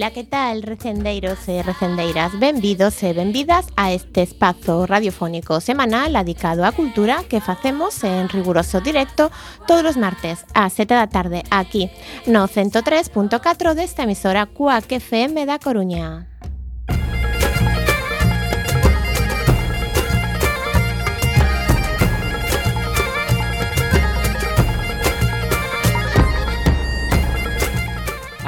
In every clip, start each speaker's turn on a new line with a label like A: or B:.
A: Ola, que tal, recendeiros e recendeiras? Benvidos e benvidas a este espazo radiofónico semanal dedicado á cultura que facemos en riguroso directo todos os martes a 7 da tarde aquí no 103.4 desta emisora Cuac FM da Coruña.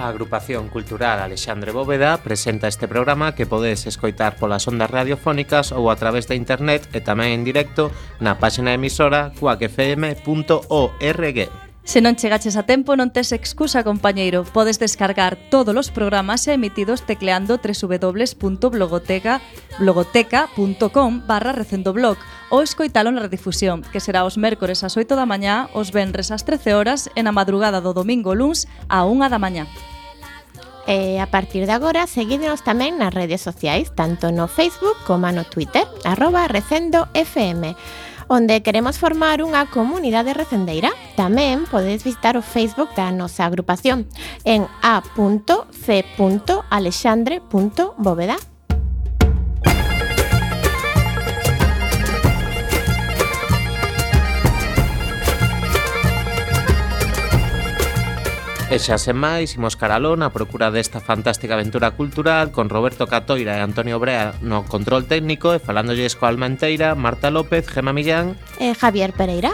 B: A agrupación cultural Alexandre Bóveda presenta este programa que podedes escoitar polas ondas radiofónicas ou a través da internet e tamén en directo na páxina emisora cuacfm.org.
C: Se non chegaches a tempo, non tes excusa, compañeiro. Podes descargar todos os programas emitidos tecleando www.blogoteca.com barra recendoblog ou escoitalo na redifusión, que será os mércores ás 8 da mañá, os venres ás 13 horas e na madrugada do domingo luns a 1 da mañá.
A: E a partir de agora seguídenos tamén nas redes sociais, tanto no Facebook como no Twitter, arroba recendo FM, onde queremos formar unha comunidade recendeira. Tamén podedes visitar o Facebook da nosa agrupación en a.c.alexandre.bóveda.
B: E xa sen máis, imos caralón a procura desta fantástica aventura cultural con Roberto Catoira e Antonio Brea no control técnico e falándolles coa Almenteira, Marta López, Gema Millán
A: e Javier Pereira.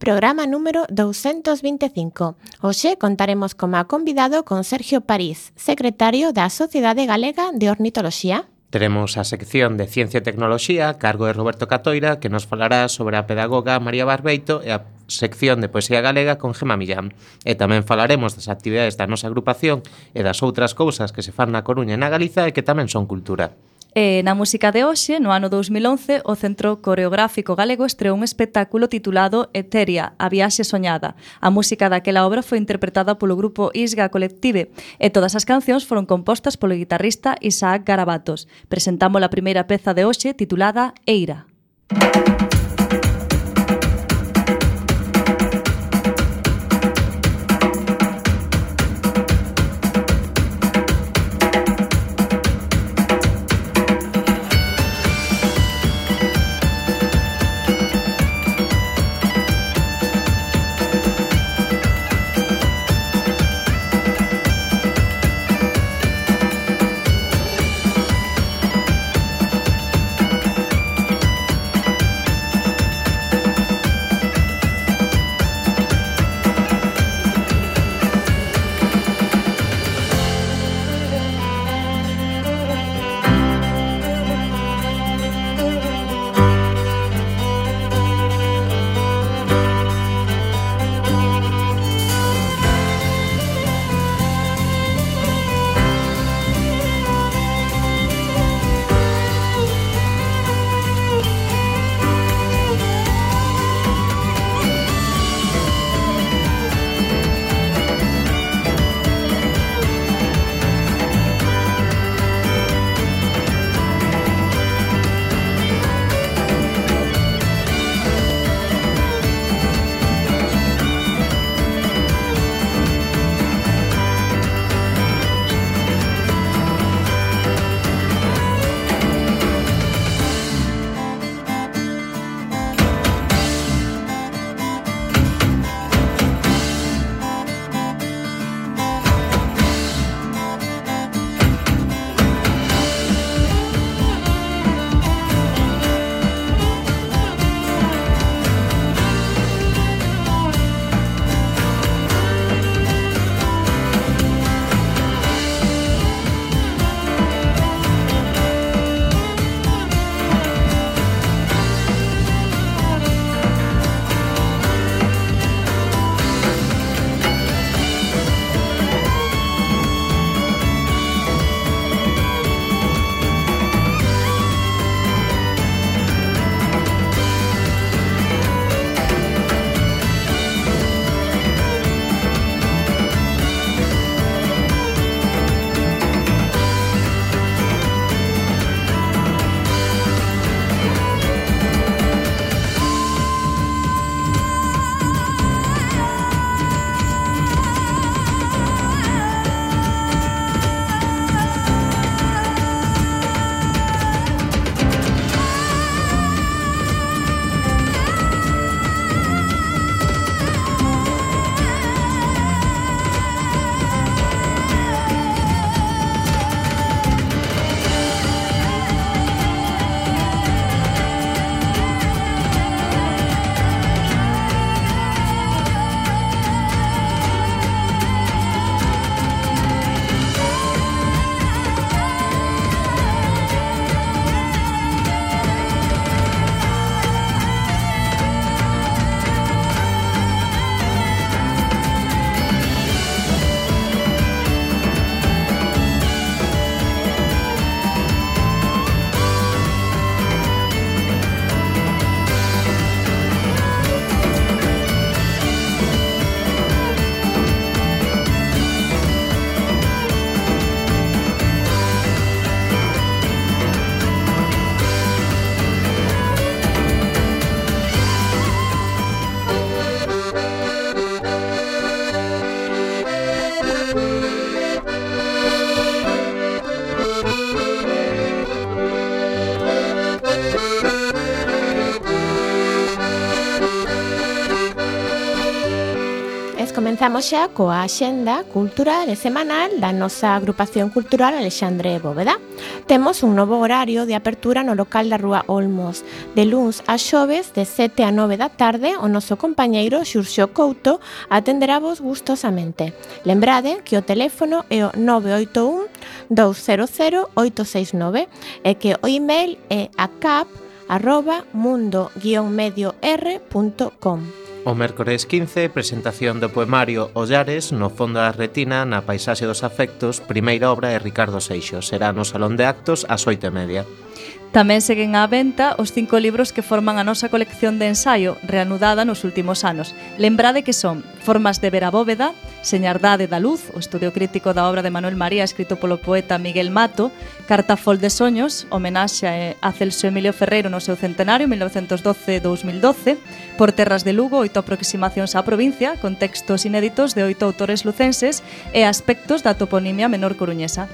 A: programa número 225. Hoxe contaremos como convidado con Sergio París, secretario da Sociedade Galega de Ornitoloxía.
B: Teremos a sección de Ciencia e Tecnoloxía a cargo de Roberto Catoira que nos falará sobre a pedagoga María Barbeito e a sección de Poesía Galega con Gema Millán. E tamén falaremos das actividades da nosa agrupación e das outras cousas que se fan na Coruña e na Galiza e que tamén son cultura.
C: E na música de hoxe, no ano 2011, o Centro Coreográfico Galego estreou un espectáculo titulado Eteria, a viaxe soñada. A música daquela obra foi interpretada polo grupo Isga Colective e todas as cancións foron compostas polo guitarrista Isaac Garabatos. Presentamos a primeira peza de hoxe titulada Eira.
D: Eira.
A: Comezamos xa coa axenda cultural e semanal da nosa agrupación cultural Alexandre Bóveda. Temos un novo horario de apertura no local da Rúa Olmos. De luns a xoves, de 7 a 9 da tarde, o noso compañeiro Xurxo Couto atenderá vos gustosamente. Lembrade que o teléfono é o 981 200 869 e que o email é acap arroba mundo-medio-r.com.
B: O mércores 15, presentación do poemario Ollares no Fondo da Retina na Paisaxe dos Afectos, primeira obra de Ricardo Seixo. Será no Salón de Actos ás oito e media.
C: Tamén seguen á venta os cinco libros que forman a nosa colección de ensaio reanudada nos últimos anos. Lembrade que son Formas de ver a bóveda, Señardade da luz, o estudio crítico da obra de Manuel María escrito polo poeta Miguel Mato, Cartafol de soños, homenaxe a Celso Emilio Ferreiro no seu centenario 1912-2012, por terras de Lugo oito aproximacións á provincia con textos inéditos de oito autores lucenses e aspectos da toponimia menor coruñesa.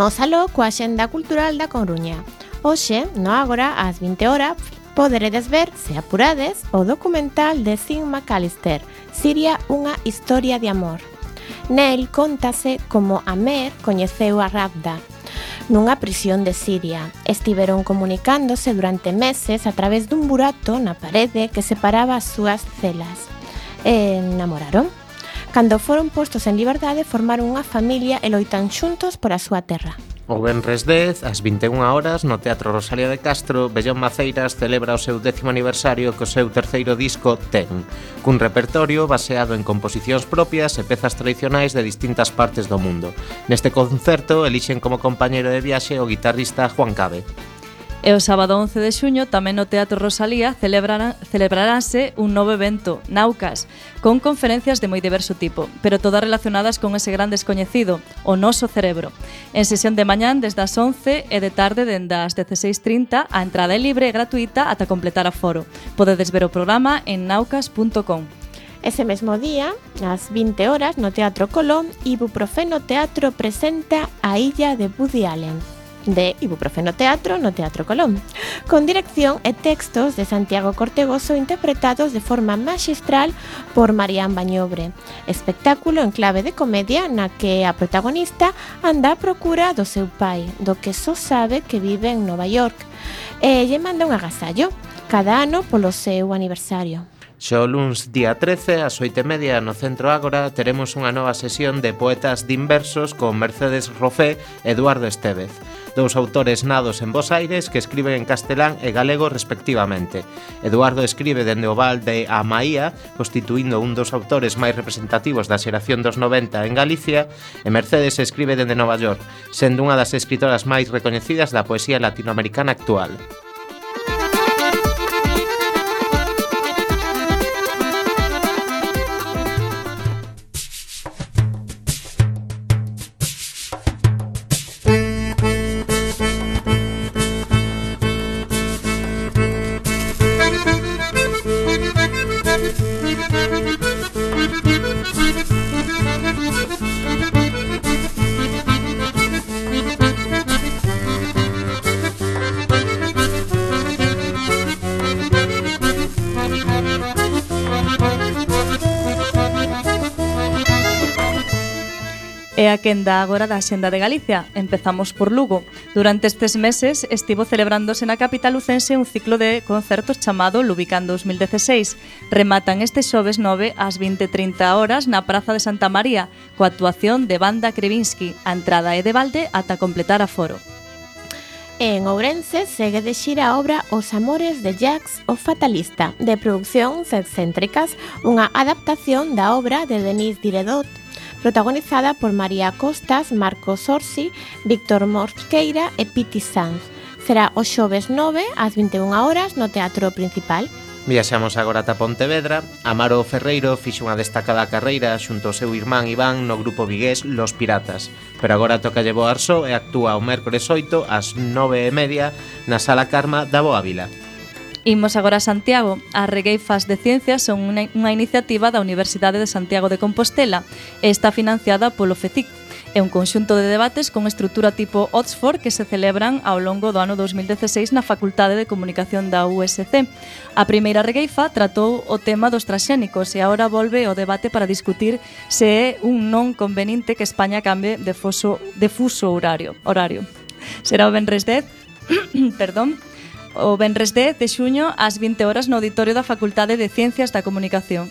A: Imos aló coa xenda cultural da Coruña. Hoxe, no agora, ás 20 horas, poderedes ver, se apurades, o documental de Sim McAllister, Siria unha historia de amor. Nel contase como Amer coñeceu a Rabda, nunha prisión de Siria. Estiveron comunicándose durante meses a través dun burato na parede que separaba as súas celas. E enamoraron. Cando foron postos en liberdade, formaron unha familia e loitan xuntos por a súa terra.
B: O Benres 10, ás 21 horas, no Teatro Rosalía de Castro, Bellón Maceiras celebra o seu décimo aniversario co seu terceiro disco Ten, cun repertorio baseado en composicións propias e pezas tradicionais de distintas partes do mundo. Neste concerto elixen como compañeiro de viaxe o guitarrista Juan Cabe.
C: E o sábado 11 de xuño tamén no Teatro Rosalía celebrarán, celebraránse un novo evento, Naucas, con conferencias de moi diverso tipo, pero todas relacionadas con ese gran descoñecido, o noso cerebro. En sesión de mañán desde as 11 e de tarde dende as 16.30 a entrada é libre e gratuita ata completar a foro. Podedes ver o programa en naucas.com.
A: Ese mesmo día, ás 20 horas, no Teatro Colón, Ibuprofeno Teatro presenta A Illa de Woody Allen de Ibuprofeno Teatro no Teatro Colón, con dirección e textos de Santiago Cortegoso interpretados de forma magistral por Marián Bañobre. Espectáculo en clave de comedia na que a protagonista anda a procura do seu pai, do que só sabe que vive en Nova York, e lle manda un agasallo cada ano polo seu aniversario.
B: Xa o luns día 13 ás 8:30 no Centro Ágora teremos unha nova sesión de poetas dinversos con Mercedes Rofé e Eduardo Estevez, dous autores nados en Bos Aires que escriben en castelán e galego respectivamente. Eduardo escribe dende o Val de Amaía, constituindo un dos autores máis representativos da xeración dos 90 en Galicia, e Mercedes escribe dende Nova York, sendo unha das escritoras máis recoñecidas da poesía latinoamericana actual.
C: É a quenda agora da Xenda de Galicia. Empezamos por Lugo. Durante estes meses estivo celebrándose na capital lucense un ciclo de concertos chamado Lubicando 2016. Rematan este xoves 9 ás 20.30 horas na Praza de Santa María, coa actuación de banda Krevinsky. A entrada é de balde ata completar a foro.
A: En Ourense segue de xira a obra Os amores de Jacques o Fatalista, de producións excéntricas, unha adaptación da obra de Denis Diderot protagonizada por María Costas, Marcos Orsi, Víctor Mosqueira e Piti Sanz. Será o xoves 9 ás 21 horas no Teatro Principal.
B: Viaxamos agora ata Pontevedra. Amaro Ferreiro fixo unha destacada carreira xunto ao seu irmán Iván no grupo vigués Los Piratas. Pero agora toca llevo arso e actúa o mércores 8 ás 9 e media na Sala Karma da Boa Vila.
C: Imos agora a Santiago. A Regueifas de Ciencias son unha, unha iniciativa da Universidade de Santiago de Compostela e está financiada polo FECIC. É un conxunto de debates con estrutura tipo Oxford que se celebran ao longo do ano 2016 na Facultade de Comunicación da USC. A primeira regueifa tratou o tema dos transxénicos e agora volve o debate para discutir se é un non conveniente que España cambie de, foso, de fuso horario. horario. Será o Benres 10, perdón, o Benres 10 de xuño ás 20 horas no Auditorio da Facultade de Ciencias da Comunicación.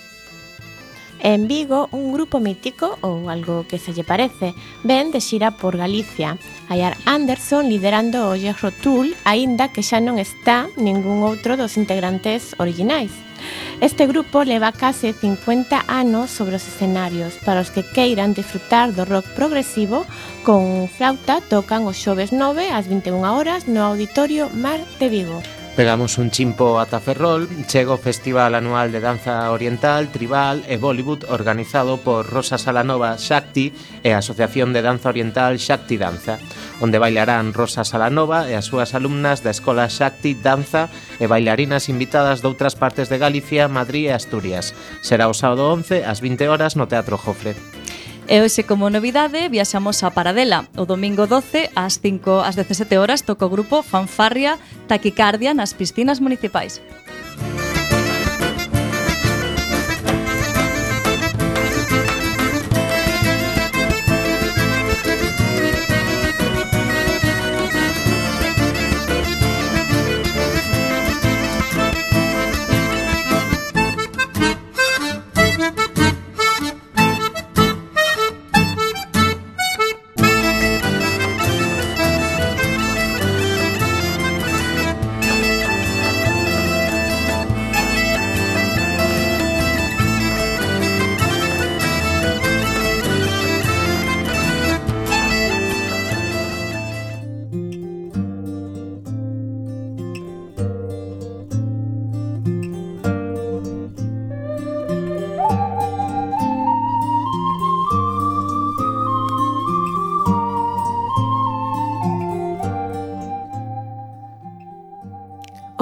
A: En Vigo, un grupo mítico, ou algo que se lle parece, ven de xira por Galicia. Ayar Anderson liderando o Jethro Tull, aínda que xa non está ningún outro dos integrantes originais. Este grupo leva case 50 anos sobre os escenarios para os que queiran disfrutar do rock progresivo con flauta tocan os xoves 9 ás 21 horas no Auditorio Mar de Vigo.
B: Pegamos un chimpo ata Ferrol, chega o Festival Anual de Danza Oriental, Tribal e Bollywood organizado por Rosa Salanova Shakti e a Asociación de Danza Oriental Shakti Danza, onde bailarán Rosa Salanova e as súas alumnas da Escola Shakti Danza e bailarinas invitadas de outras partes de Galicia, Madrid e Asturias. Será o sábado 11 ás 20 horas no Teatro Jofre.
C: E hoxe como novidade viaxamos a Paradela. O domingo 12 ás 5 ás 17 horas toca o grupo Fanfarria Taquicardia nas piscinas municipais.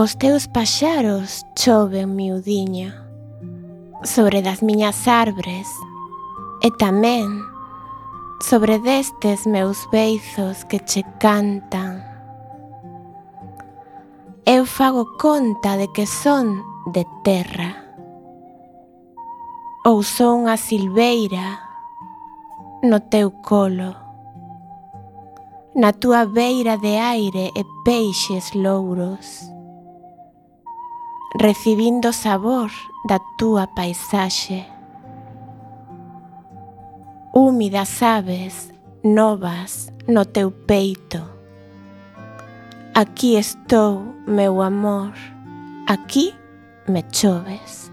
A: Os teus paxaros choven miudiña. Sobre das miñas arbres e tamén sobre destes meus beizos que che cantan. Eu fago conta de que son de terra. Ou son a silveira no teu colo. Na túa beira de aire e peixes louros recibindo sabor da túa paisaxe. Húmidas aves novas no teu peito. Aquí estou, meu amor, aquí me choves.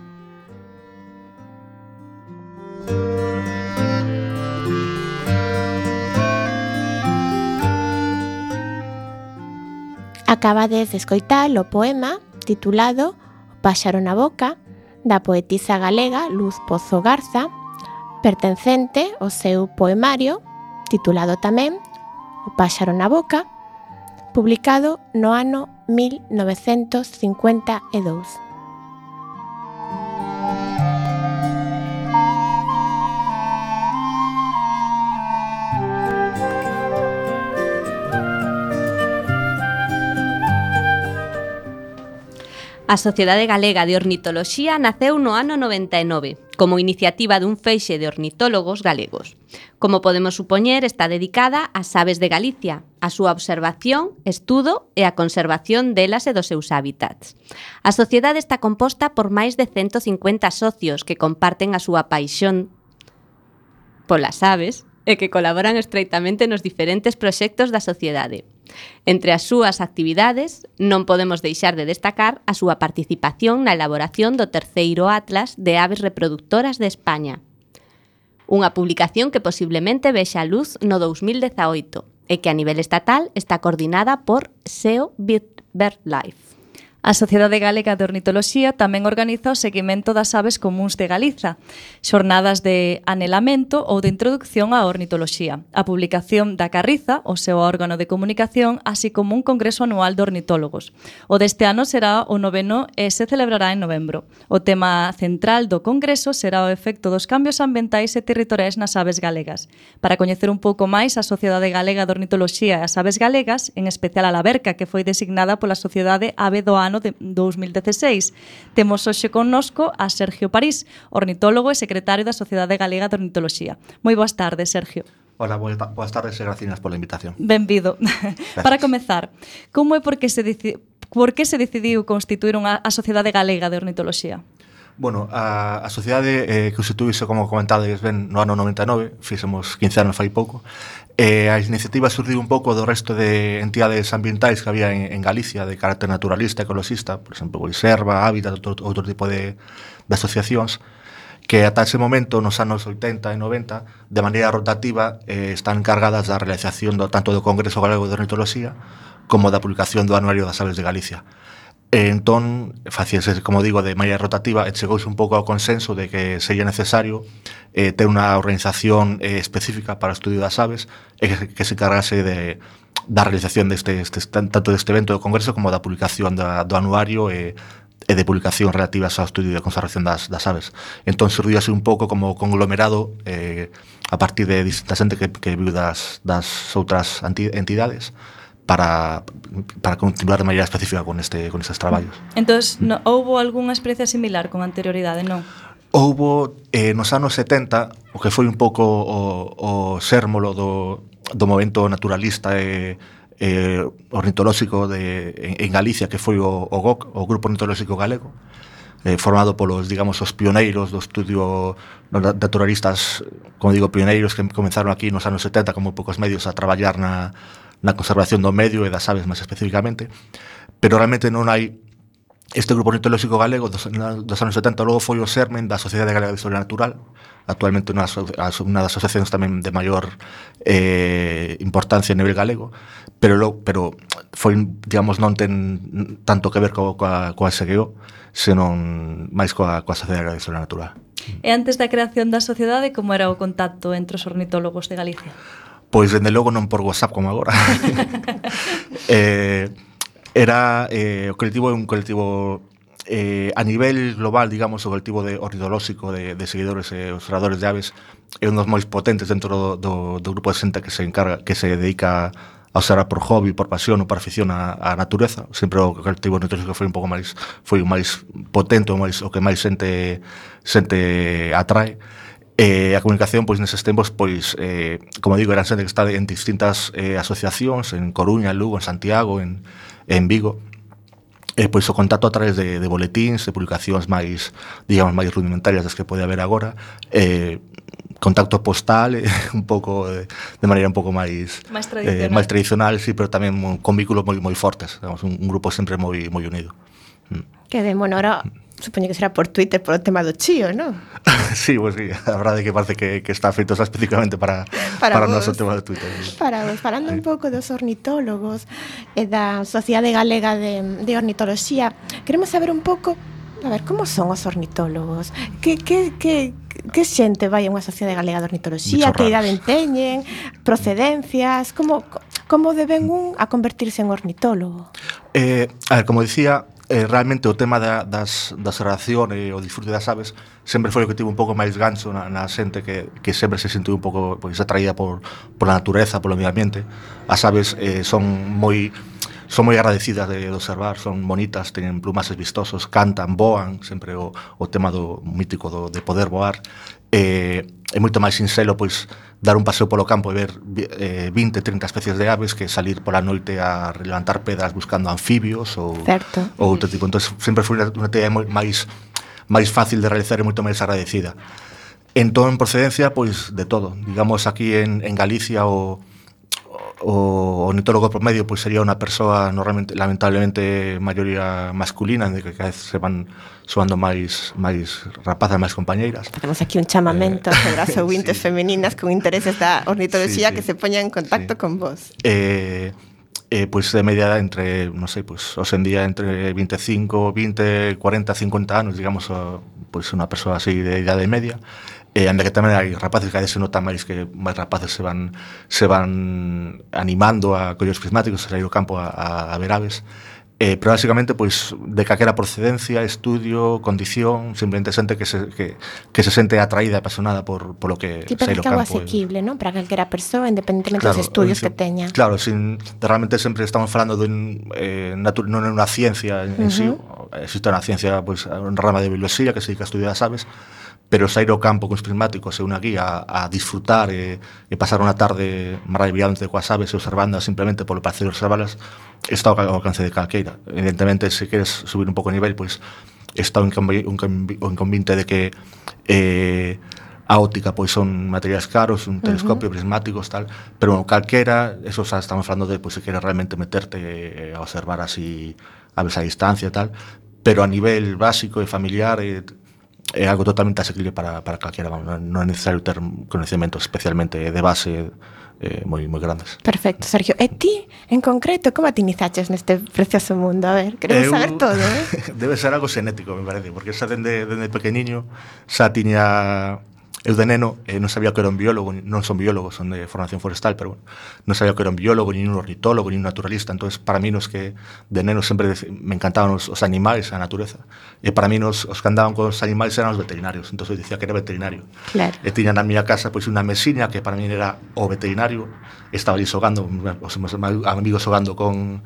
A: Acabades de escoitar o poema titulado Páxaro na boca, da poetisa galega Luz Pozo Garza, pertencente ao seu poemario, titulado tamén O Páxaro na boca, publicado no ano 1952.
E: A Sociedade Galega de Ornitoloxía naceu no ano 99 como iniciativa dun feixe de ornitólogos galegos. Como podemos supoñer, está dedicada ás aves de Galicia, a súa observación, estudo e a conservación delas e dos seus hábitats. A sociedade está composta por máis de 150 socios que comparten a súa paixón polas aves e que colaboran estreitamente nos diferentes proxectos da sociedade. Entre as súas actividades, non podemos deixar de destacar a súa participación na elaboración do terceiro Atlas de Aves Reproductoras de España. Unha publicación que posiblemente vexa a luz no 2018 e que a nivel estatal está coordinada por SEO BirdLife.
C: A Sociedade Galega de Ornitoloxía tamén organiza o seguimento das aves comuns de Galiza, xornadas de anelamento ou de introducción á ornitoloxía, a publicación da Carriza, o seu órgano de comunicación, así como un congreso anual de ornitólogos. O deste ano será o noveno e se celebrará en novembro. O tema central do congreso será o efecto dos cambios ambientais e territoriais nas aves galegas. Para coñecer un pouco máis a Sociedade Galega de Ornitoloxía e as aves galegas, en especial a Laberca, que foi designada pola Sociedade Ave do Ano ano de 2016. Temos hoxe connosco a Sergio París, ornitólogo e secretario da Sociedade Galega de Ornitoloxía. Moi boas tardes, Sergio.
F: Hola, boas tardes e gracias pola invitación.
C: Benvido. Para comezar, como é por que se, deci por que se decidiu constituir unha a Sociedade Galega de Ornitoloxía?
F: Bueno, a, a sociedade eh, que se como comentades ben, no ano 99, fixemos 15 anos fai pouco, E a iniciativa surdiu un pouco do resto de entidades ambientais que había en, en Galicia de carácter naturalista, ecoloxista, por exemplo, pois Serva, Hábitat, outro, outro tipo de, de asociacións, que ata ese momento, nos anos 80 e 90, de maneira rotativa, eh, están encargadas da realización do, tanto do Congreso Galego de Ornitoloxía como da publicación do Anuario das Aves de Galicia. E entón, facíase, como digo, de maneira rotativa e chegouse un pouco ao consenso de que sería necesario eh, ter unha organización eh, específica para o estudio das aves e que, que se encargase de, da realización deste, este, tanto deste evento do Congreso como da publicación da, do anuario e, e de publicación relativas ao estudio de conservación das, das aves. Entón, surdiu así un pouco como conglomerado eh, a partir de distinta xente que, que viu das, das outras entidades para, para continuar de maneira específica con, este, con estes traballos.
C: Entón, no, houbo algunha experiencia similar con anterioridade, non?
F: Houbo eh, nos anos 70 o que foi un pouco o, o sérmolo do, do movento naturalista e eh, ornitolóxico de, en, en Galicia que foi o, o GOC, o Grupo Ornitolóxico Galego eh, formado polos, digamos, os pioneiros do estudio naturalistas, como digo, pioneiros que comenzaron aquí nos anos 70 como poucos medios a traballar na, na conservación do medio e das aves máis especificamente, pero realmente non hai Este grupo ornitolóxico galego dos, dos anos 70 logo foi o sermen da Sociedade Galega de Historia Natural, actualmente unha, unha das asociacións tamén de maior eh, importancia a nivel galego, pero logo, pero foi, digamos, non ten tanto que ver co, coa, coa SGO, senón máis coa, coa Sociedade Galega de Historia Natural.
C: E antes da creación da sociedade, como era o contacto entre os ornitólogos de Galicia?
F: Pois, dende logo, non por WhatsApp como agora. eh, era, eh, o colectivo é un colectivo eh, a nivel global, digamos, o colectivo de ornitolóxico de, de seguidores e observadores de aves é un dos máis potentes dentro do, do, do grupo de xente que se encarga, que se dedica a observar por hobby, por pasión ou por afición a, a natureza. Sempre o colectivo ornitolóxico foi un pouco máis foi o máis potente, o, máis, o que máis xente xente atrae E a comunicación, pois, neses tempos, pois, eh, como digo, eran xente que está en distintas eh, asociacións, en Coruña, en Lugo, en Santiago, en, en Vigo, e pois o contacto a través de, de boletíns, de publicacións máis, digamos, máis rudimentarias das que pode haber agora, eh, contacto postal, eh, un pouco de, de maneira un pouco máis
C: máis tradicional, eh,
F: máis tradicional sí, pero tamén con vínculos moi moi fortes, digamos, un, un grupo sempre moi moi unido. Mm.
A: Que de, bueno, ahora supoño que será por Twitter por o tema do chío, non?
F: sí, pues, sí, a verdade que parece que, que está feito especificamente para,
A: para,
F: para o noso tema do Twitter.
A: Para vos, falando sí. un pouco dos ornitólogos eh, e da Sociedade Galega de, de Ornitoloxía, queremos saber un pouco A ver, como son os ornitólogos? Que, que, que, que xente vai a unha sociedade galega de ornitoloxía? Que idade teñen? Procedencias? Como, como deben un a convertirse en ornitólogo?
F: Eh, a ver, como dicía, eh, realmente o tema da, das, das relación e o disfrute das aves sempre foi o que tivo un pouco máis gancho na, na xente que, que sempre se sentiu un pouco pois, atraída por, por a natureza, polo medio ambiente. As aves eh, son moi son moi agradecidas de, de observar, son bonitas, teñen plumases vistosos, cantan, voan, sempre o, o tema do mítico do, de poder voar eh, é moito máis sinxelo pois dar un paseo polo campo e ver eh, 20, 30 especies de aves que salir pola noite a levantar pedras buscando anfibios ou,
A: certo.
F: ou outro tipo. Entón, sempre foi unha, unha moi máis máis fácil de realizar e moito máis agradecida. Entón, procedencia, pois, de todo. Digamos, aquí en, en Galicia o o ornitólogo promedio pois sería unha persoa normalmente lamentablemente maioría masculina, de que cada vez se van soando máis máis rapazas, máis compañeiras.
A: Facemos aquí un chamamento eh, sobre as ouvintes
F: sí.
A: femininas con intereses da ornitoloxía
F: sí, sí.
A: que se poñan en contacto
F: sí.
A: con vos.
F: Eh, eh, pois de media entre, non sei, pois hoxe en día entre 25, 20, 40, 50 anos, digamos, pois unha persoa así de idade media. Eh, e anda que tamén hai rapaces, que a veces nota máis que máis rapaces se van, se van animando a collos prismáticos, a sair ao campo a, a, a ver aves, Eh, pero basicamente pois de calquera procedencia, estudio, condición, simplemente xente que se que, que se sente atraída e apasionada por por lo que
A: Sí, é algo
F: campo. e-
A: asequible, non? Para calquera persoa, independentemente dos estudios que teña.
F: Claro, sin, realmente sempre estamos falando dun, eh, natu- non é unha ciencia en, en sí, existe unha ciencia, pois, pues, unha rama de biología que se dedica a estudiar as aves, pero sair ao campo con os prismáticos é unha guía a, a disfrutar e, e pasar unha tarde maravillante coas aves e observándolas simplemente polo placer de observalas está ao alcance de calqueira. evidentemente se queres subir un pouco o nivel, pois pues, está o inconveniente de que eh, a óptica pois son materiais caros, un telescopio, uh -huh. prismáticos, tal, pero bueno, calquera, eso xa estamos falando de pois se queres realmente meterte eh, a observar así a esa a distancia tal, pero a nivel básico e familiar eh, é algo totalmente asequible para, para calquera, vamos, non é necesario ter conhecimentos especialmente de base eh, moi moi grandes.
A: Perfecto, Sergio. E ti, en concreto, como atinizaches neste precioso mundo? A ver, queremos
F: eu,
A: saber todo, eh?
F: Debe ser algo xenético, me parece, porque xa dende, dende pequeniño xa tiña Eu de neno eh, non sabía que era un biólogo, non son biólogo, son de formación forestal, pero bueno, non sabía que era un biólogo, nin un ornitólogo, nin un naturalista, entonces para mí nos que de neno sempre me encantaban os, os animais, a natureza, e para mí nos, os que andaban con os animais eran os veterinarios, entonces dicía que era veterinario.
A: Claro.
F: E tiña na miña casa pois unha mesiña que para mí era o veterinario, estaba ali xogando, os meus amigos xogando con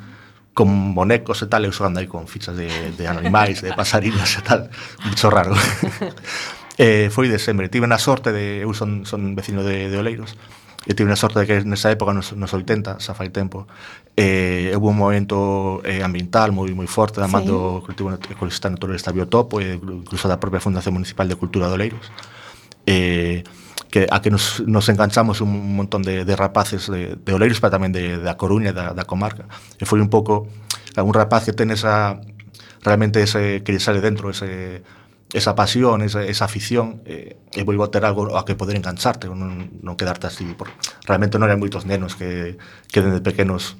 F: con bonecos e tal, eu xogando aí con fichas de, de animais, de pasariñas e tal, un bicho raro. eh, foi de sempre. Tive na sorte de... Eu son, son vecino de, de Oleiros. E tive na sorte de que nesa época, nos, nos 80, xa fai tempo, eh, houve un movimento eh, ambiental moi moi forte da man
A: sí.
F: do colectivo ecologista naturalista Biotopo e incluso da propia Fundación Municipal de Cultura de Oleiros. Eh, que a que nos, nos enganchamos un montón de, de rapaces de, de Oleiros, pero tamén de, da Coruña, da, da comarca. E foi un pouco un rapaz que ten esa realmente ese que lle sale dentro ese esa pasión, esa, esa afición eh, e volvo a ter algo a que poder engancharte non, non quedarte así por... realmente non hai moitos nenos que, que dende pequenos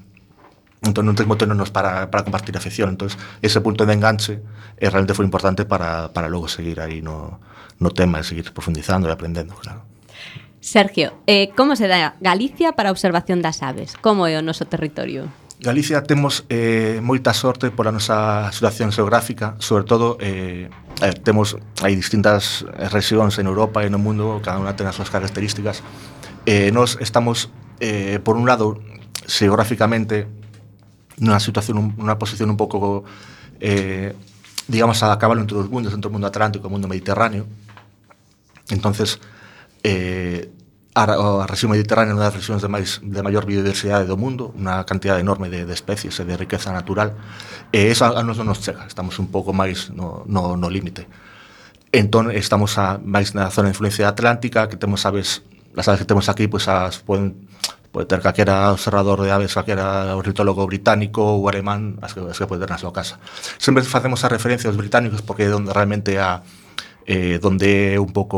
F: entón non tens moitos nenos para, para compartir a entón ese punto de enganche eh, realmente foi importante para, para logo seguir aí no, no tema e seguir profundizando e aprendendo claro
E: Sergio, eh, como se dá Galicia para a observación das aves? Como é o noso territorio?
F: Galicia temos eh, moita sorte pola nosa situación xeográfica sobre todo eh, eh, temos hai distintas regións en Europa e no mundo, cada unha ten as súas características. Eh, nós estamos eh, por un lado xeográficamente nunha situación unha posición un pouco eh, digamos a cabalo entre os mundos, entre o mundo atlántico e o mundo mediterráneo. Entonces, eh, a, a rexión mediterránea é unha das rexións de, máis, de maior biodiversidade do mundo, unha cantidad enorme de, de especies e de riqueza natural, e esa a nos non nos chega, estamos un pouco máis no, no, no límite. Entón, estamos a, máis na zona de influencia atlántica, que temos aves, as aves que temos aquí, pois as poden pode ter calquera observador de aves, calquera ornitólogo británico ou alemán, as que, as que pode ter na súa casa. Sempre facemos a referencia aos británicos porque é onde realmente a, eh, donde é un pouco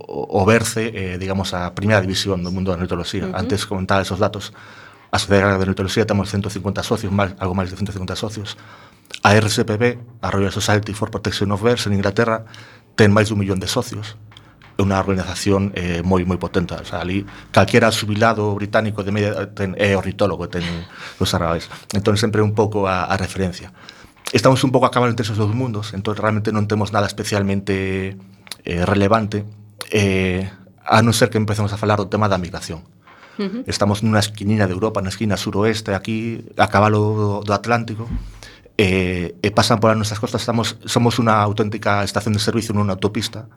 F: o verse, eh, digamos, a primeira división do mundo da ornitoloxía. Uh -huh. Antes comentaba esos datos, a Sociedade de Ornitoloxía temos 150 socios, máis, algo máis de 150 socios. A RSPB, a Royal Society for Protection of Birds, en Inglaterra, ten máis de millón de socios é unha organización eh, moi moi potente, o sea, ali calquera subilado británico de media ten, é ornitólogo, ten os arrabais. Entón sempre un pouco a, a referencia estamos un pouco a entre esos dous mundos, entón realmente non temos nada especialmente eh, relevante, eh, a non ser que empecemos a falar do tema da migración. Uh -huh. Estamos nunha esquinina de Europa, na esquina suroeste, aquí, a cabalo do, do Atlántico, e, e pasan polas nosas costas, estamos, somos unha auténtica estación de servicio nunha autopista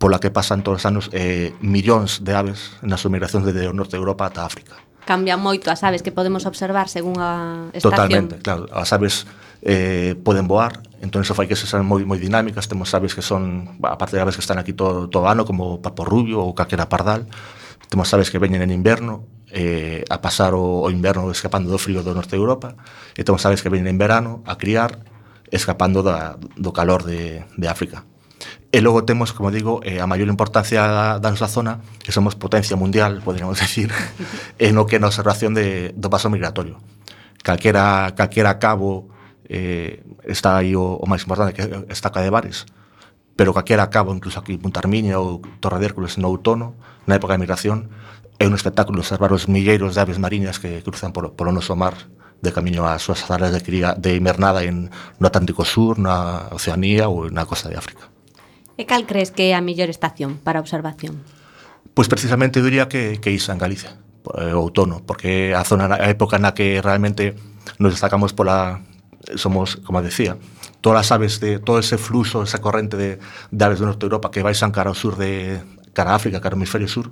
F: pola que pasan todos os anos eh, millóns de aves nas súa migración desde o norte de Europa ata África.
E: Cambian moito as aves que podemos observar según a estación.
F: Totalmente, claro. As aves eh, poden voar, entón iso fai que se sean moi, moi dinámicas, temos aves que son, aparte de aves que están aquí todo, todo ano, como papo rubio ou caquera pardal, temos aves que veñen en inverno eh, a pasar o, o inverno escapando do frío do norte de Europa e temos aves que veñen en verano a criar escapando da, do calor de, de África. E logo temos, como digo, eh, a maior importancia da nosa zona, que somos potencia mundial, poderíamos decir, eh, en o que é na observación de, do paso migratorio. Calquera, calquera cabo eh, está aí o, o máis importante, que é a estaca de bares, pero calquera cabo, incluso aquí en Puntarmiña ou Torre de Hércules no outono, na época da migración, é un espectáculo observar os milleiros de aves mariñas que cruzan por o noso mar de camiño ás súas áreas de, cría, de invernada en, no Atlántico Sur, na Oceanía ou na costa de África.
E: E cal crees que é a mellor estación para observación?
F: Pois precisamente diría que, que isa en Galicia, eh, o outono, porque a zona a época na que realmente nos destacamos pola somos, como decía, todas as aves de todo ese fluxo, esa corrente de, de aves do Norte de Europa que vais cara ao sur de cara a África, cara ao hemisferio sur,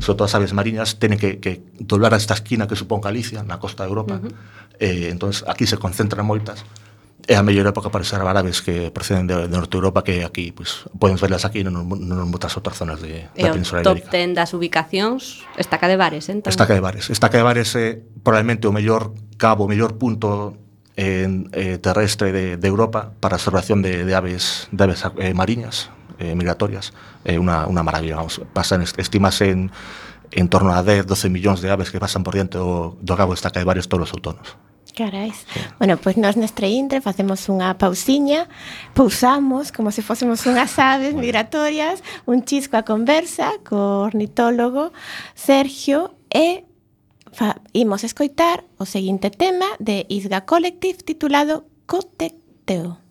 F: sobre todo as aves mariñas, tenen que, que doblar a esta esquina que supón Galicia, na costa de Europa. Uh -huh. eh, entonces aquí se concentran moitas. É a mellor época para observar aves que proceden de, de Norte de Europa que aquí, pues, podemos verlas aquí non, non moitas outras zonas de,
E: e
F: da Península Ibérica.
E: E o top 10 das ubicacións, Estaca de Bares, entón?
F: Estaca de Bares. Estaca de Bares é eh, probablemente o mellor cabo, o mellor punto eh, terrestre de, de, Europa para observación de, de aves, de aves eh, mariñas eh, migratorias. Eh, una, una, maravilla, vamos, pasan, estimas en, en torno a 10, 12 millóns de aves que pasan por diante do, do Cabo Estaca de varios os autónomos.
A: Carais. Sí. Bueno, pois pues nós neste intre facemos unha pausiña, pousamos como se fósemos unhas aves migratorias, un chisco a conversa co ornitólogo Sergio e imos escoitar o seguinte tema de Isga Collective titulado Cotecteo.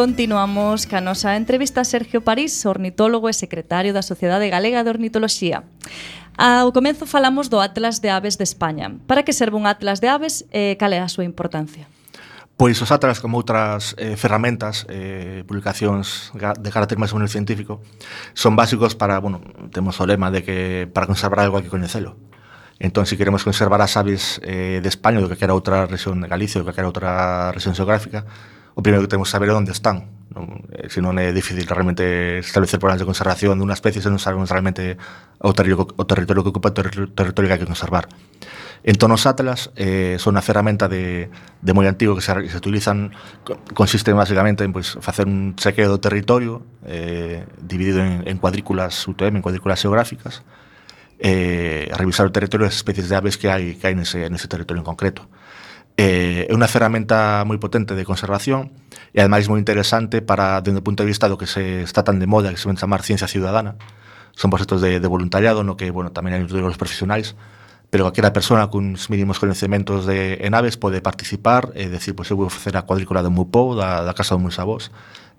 C: Continuamos ca nosa entrevista a Sergio París, ornitólogo e secretario da Sociedade Galega de Ornitoloxía. Ao comezo falamos do Atlas de Aves de España. Para que serve un Atlas de Aves e cal é a súa importancia?
F: Pois os atlas, como outras eh, ferramentas, eh, publicacións de carácter máis ou menos científico, son básicos para, bueno, temos o lema de que para conservar algo hai que coñecelo. Entón, se si queremos conservar as aves eh, de España, ou que calquera outra región de Galicia, ou que calquera outra región geográfica, o primeiro que temos que saber é onde están. Non, eh, se non é difícil realmente establecer programas de conservación dunha especie se non sabemos realmente o, territorio, o territorio que ocupa, o ter territorio que hai que conservar. Entón, os atlas eh, son unha ferramenta de, de moi antigo que se, que se utilizan, consiste basicamente en pues, facer un chequeo do territorio eh, dividido en, en cuadrículas UTM, en cuadrículas geográficas, eh, a revisar o territorio das especies de aves que hai, que hai nese, nese territorio en concreto. Eh, é unha ferramenta moi potente de conservación e ademais moi interesante para, dende o punto de vista do que se está tan de moda, que se ven chamar ciencia ciudadana. Son proxectos de, de voluntariado no que, bueno, tamén hai os profesionais, pero calquera persona cuns mínimos conhecementos de, en aves pode participar e eh, decir, pois pues, eu vou facer a cuadrícula do Mupou, da, da Casa do Munsabós,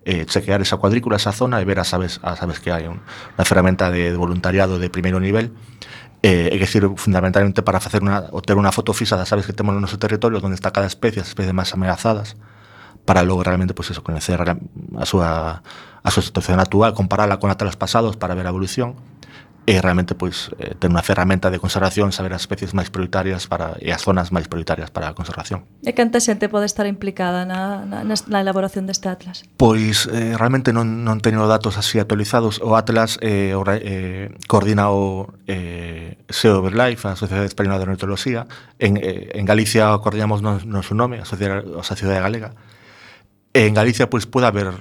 F: eh, chequear esa cuadrícula, esa zona e ver as aves, as aves que hai. Un, unha ferramenta de, de voluntariado de primeiro nivel eh, é que sirve fundamentalmente para facer una, ter unha foto fixa das aves que temos no noso territorio onde está cada especie, as especies máis ameazadas para logo realmente pues eso, conocer a súa a súa situación actual, comparala con a pasados para ver a evolución e realmente pois eh, ter unha ferramenta de conservación, saber as especies máis prioritarias para e as zonas máis prioritarias para a conservación.
C: E canta xente pode estar implicada na, na, na elaboración deste atlas?
F: Pois eh, realmente non, non teño datos así actualizados. O atlas eh, o, eh, coordina o eh, SEO Overlife, a Sociedade Española de Ornitoloxía. En, eh, en Galicia o coordinamos non, non su nome, a Sociedade, a Sociedade Galega. En Galicia pois pode haber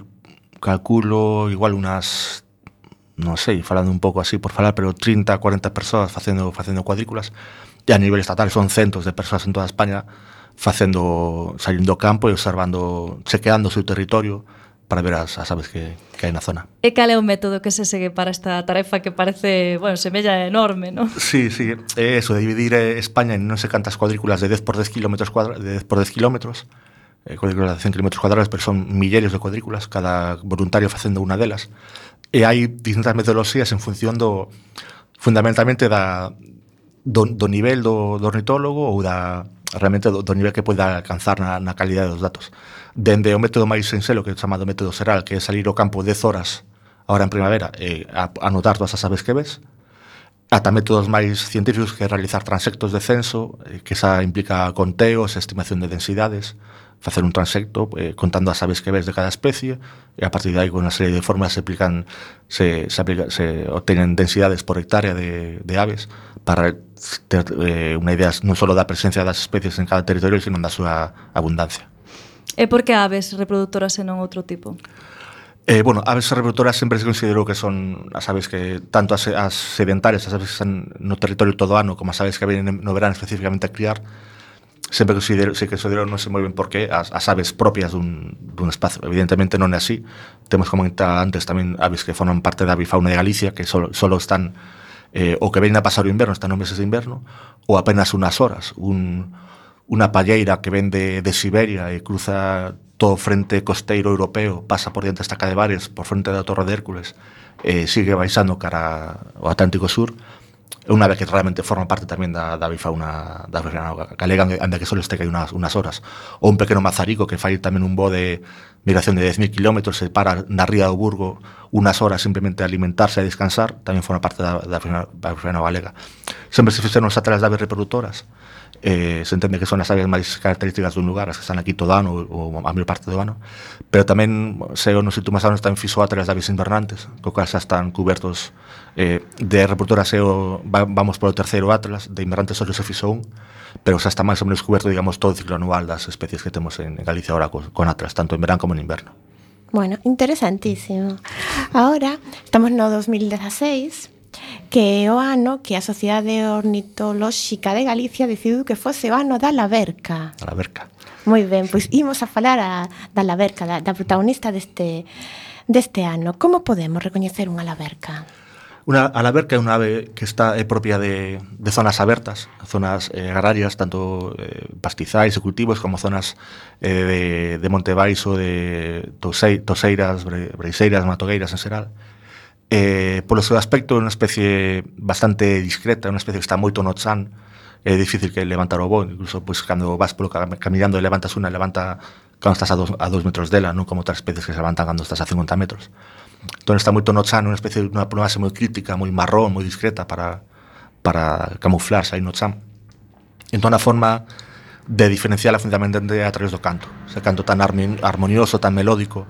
F: calculo igual unas non sei, falando un pouco así por falar, pero 30, 40 persoas facendo facendo cuadrículas e a nivel estatal son centos de persoas en toda España facendo salindo ao campo e observando, chequeando o seu territorio para ver as, as aves que, que hai na zona.
C: E cal é o método que se segue para esta tarefa que parece, bueno, semella enorme, non?
F: Sí, sí, é eso, de dividir eh, España en non sei cantas cuadrículas de 10 por 10 kilómetros cuadra, de 10 por 10 kilómetros, eh, cuadrículas de 100 kilómetros cuadrados, pero son milleres de cuadrículas, cada voluntario facendo unha delas. E hai distintas metodoloxías en función do fundamentalmente da do, do nivel do, do ornitólogo ou da realmente do, do nivel que poida alcanzar na, na calidade dos datos. Dende o método máis sinxelo que é chamado método seral, que é salir ao campo 10 horas ahora en primavera e a, anotar todas as aves que ves, ata métodos máis científicos que realizar transectos de censo, eh, que xa implica conteos, estimación de densidades, facer un transecto eh, contando as aves que ves de cada especie e a partir de aí con unha serie de formas se aplican se, se, aplica, se obtenen densidades por hectárea de, de aves para ter eh, unha idea non só da presencia das especies en cada territorio sino da súa abundancia
C: E por que aves reproductoras e non outro tipo?
F: Eh, bueno, aves reproductoras sempre se considerou que son as aves que tanto as, as sedentarias, as aves que están no territorio todo ano, como as aves que vienen no verán especificamente a criar, sempre considero, se considero non se moven porque as, as aves propias dun, dun espazo. Evidentemente non é así. Temos comentado antes tamén aves que forman parte da avifauna de Galicia, que solo, solo están eh, o que ven a pasar o inverno, están nos meses de inverno, ou apenas unas horas. Un, unha palleira que ven de, de Siberia e cruza todo o frente costeiro europeo, pasa por diante desta de Bares, por frente da Torre de Hércules, e sigue baixando cara ao Atlántico Sur, é unha ave que realmente forma parte tamén da, da bifauna da bifauna galega, anda que só este que hai unas, unas horas. Ou un pequeno mazarico que fai tamén un bo de migración de 10.000 km, se para na ría do Burgo unas horas simplemente a alimentarse e a descansar, tamén forma parte da, da, bifauna, da bifauna galega. Sempre se fixeron os atrás de aves reproductoras, eh, se entende que son as áreas máis características dun lugar, as que están aquí todo ano ou a maior parte do ano, pero tamén se nos últimos anos están fixo atlas de aves invernantes, co cal xa están cubertos eh, de reportura se o, va, vamos polo terceiro atlas, de invernantes só se fixo un, pero xa está máis ou menos cuberto, digamos, todo o ciclo anual das especies que temos en, en Galicia ahora con, con atlas, tanto en verán como en inverno.
A: Bueno, interesantísimo. Ahora, estamos no 2016, que é o ano que a Sociedade Ornitolóxica de Galicia decidiu que fose o ano da
F: Laverca. Da Laverca.
A: Moi ben, pois imos a falar a, da Laverca, da, da protagonista deste, deste ano. Como podemos recoñecer unha Laverca?
F: Una alaberca é unha ave que está é propia de, de zonas abertas, zonas eh, agrarias, tanto eh, pastizais e cultivos como zonas eh, de, de Montebaixo, de tosei, toseiras, bre, breiseiras, matogueiras en xeral eh, polo seu aspecto é unha especie bastante discreta, unha especie que está moito no chan, é difícil que levantar o voo, incluso pois, cando vas polo caminando e levantas unha, levanta cando estás a dos, a dos metros dela, non como outras especies que se levantan cando estás a 50 metros. Entón está moito no chan, unha especie de unha base moi crítica, moi marrón, moi discreta para, para camuflarse aí no chan. Entón a forma de diferenciala fundamentalmente a través do canto. Ese canto tan armonioso, tan melódico,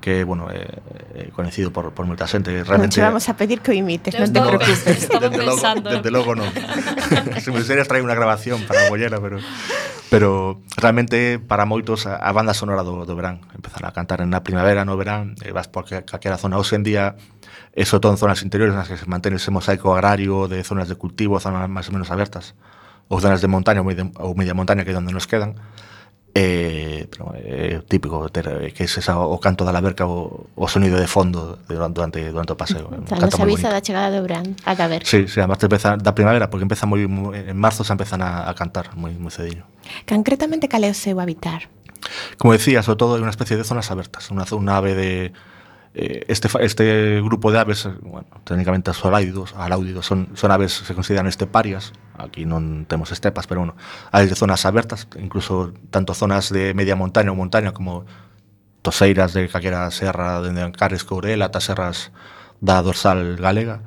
F: que, bueno, eh, eh, conocido por, por moita xente. Realmente,
A: non vamos a pedir que o imites, non te preocupes.
C: Desde,
F: desde, logo, desde logo non. Se me serias trae unha grabación para a bollera, pero... Pero realmente para moitos a, a banda sonora do, do verán Empezar a cantar na primavera, no verán e Vas por calquera zona Hoxe en día E sobre todo en zonas interiores nas que se mantén ese mosaico agrario De zonas de cultivo, zonas máis ou menos abertas Ou zonas de montaña ou media, ou media montaña que é onde nos quedan Eh, pero, eh, típico ter, que es esa, o canto da laberca o, o sonido de fondo de, durante durante o paseo.
A: Cando
F: se
A: avisa da chegada do verán a ver.
F: Sí, sí, además empeza da primavera, porque empeza moi en marzo se empezan a, a cantar moi moi cediño.
A: Concretamente cal é o seu habitar?
F: Como decía, sobre todo é unha especie de zonas abertas, unha unha ave de eh, Este, este grupo de aves, bueno, técnicamente os alaudidos, alaudidos son, son aves, se consideran esteparias, aquí non temos estepas, pero bueno, hai zonas abertas, incluso tanto zonas de media montaña ou montaña como toseiras de calquera serra de Ancares, Courel, ata serras da dorsal galega,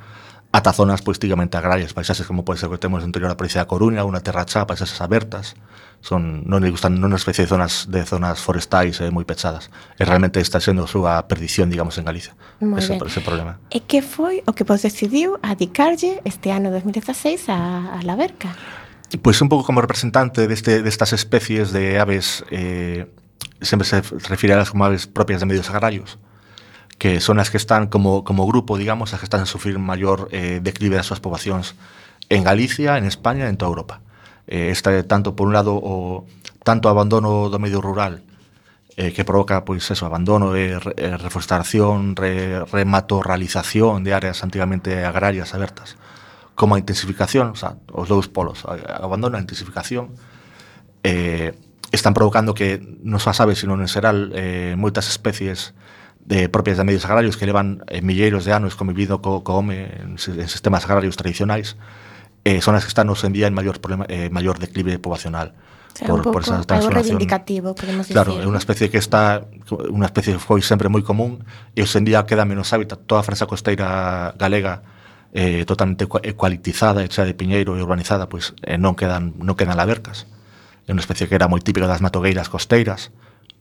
F: ata zonas pois agrarias, paisaxes como pode ser que temos no interior da provincia da Coruña, unha terra chá, paisaxes abertas, son non lle gustan non unha especie de zonas de zonas forestais eh, moi pechadas. E realmente está sendo a súa perdición, digamos, en Galicia. Ese,
A: ben.
F: ese problema.
A: E que foi o que vos decidiu adicarlle este ano 2016 a, a la verca?
F: Pois pues un pouco como representante deste, destas especies de aves eh, sempre se refire a las como aves propias de medios agrarios. Uh que son as que están como, como grupo, digamos, as que están a sufrir maior eh, declive das súas poboacións en Galicia, en España e en toda Europa. Eh, esta é tanto, por un lado, o tanto abandono do medio rural eh, que provoca pois eso, abandono eh, e eh, reforestación, re, rematorralización de áreas antigamente agrarias abertas, como a intensificación, o sea, os dous polos, abandono e intensificación, eh, están provocando que, non só a sabe, sino en xeral, eh, moitas especies de propias de medios agrarios que levan eh, milleiros de anos convivido co, co home en, en sistemas agrarios tradicionais eh, son as que están nos en día en maior, problema, eh, maior declive poblacional
A: O sea, por, un pouco, por esa
F: transformación.
A: algo reivindicativo, podemos
F: decir.
A: Claro,
F: é unha especie que está unha especie que foi sempre moi común e hoxe en día queda menos hábitat toda a fresa costeira galega eh, totalmente ecualitizada, eh, hecha de piñeiro e urbanizada, pois pues, eh, non quedan non quedan labercas. É unha especie que era moi típica das matogueiras costeiras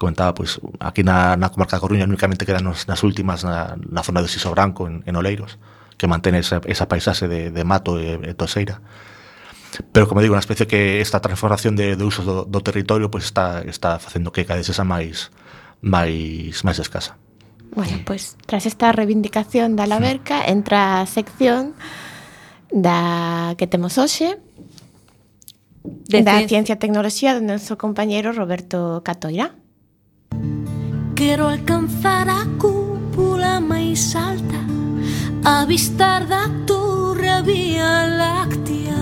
F: comentaba, pois, aquí na, na comarca da Coruña únicamente quedan nos, nas últimas na, na zona do Siso Branco, en, en Oleiros, que mantén esa, esa paisaxe de, de mato e, e toseira. Pero, como digo, unha especie que esta transformación de, de usos do, do territorio pois está, está facendo que cada vez esa máis, máis, máis escasa.
A: Bueno, pois tras esta reivindicación da Laverca entra a sección da que temos hoxe
C: de
A: da ciencia e tecnoloxía do noso compañeiro Roberto Catoira.
D: Quero alcanzar a cúpula máis alta Avistar da torre Vía Láctea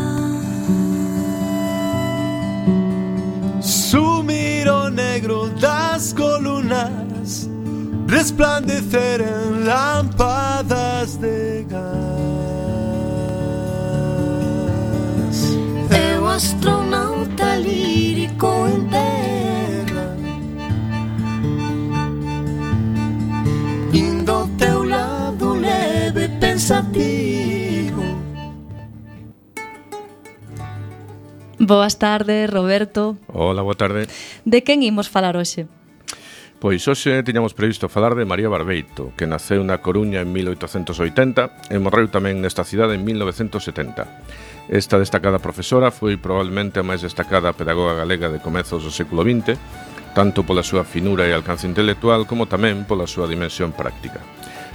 G: Sumir o negro das columnas, resplandecer en lámpadas de gas.
D: Eu astronauta lírico en desafío.
C: Boas tardes, Roberto.
H: Hola, boa tarde.
C: De quen imos falar hoxe?
H: Pois hoxe tiñamos previsto falar de María Barbeito, que naceu na Coruña en 1880 e morreu tamén nesta cidade en 1970. Esta destacada profesora foi probablemente a máis destacada pedagoga galega de comezos do século XX, tanto pola súa finura e alcance intelectual como tamén pola súa dimensión práctica.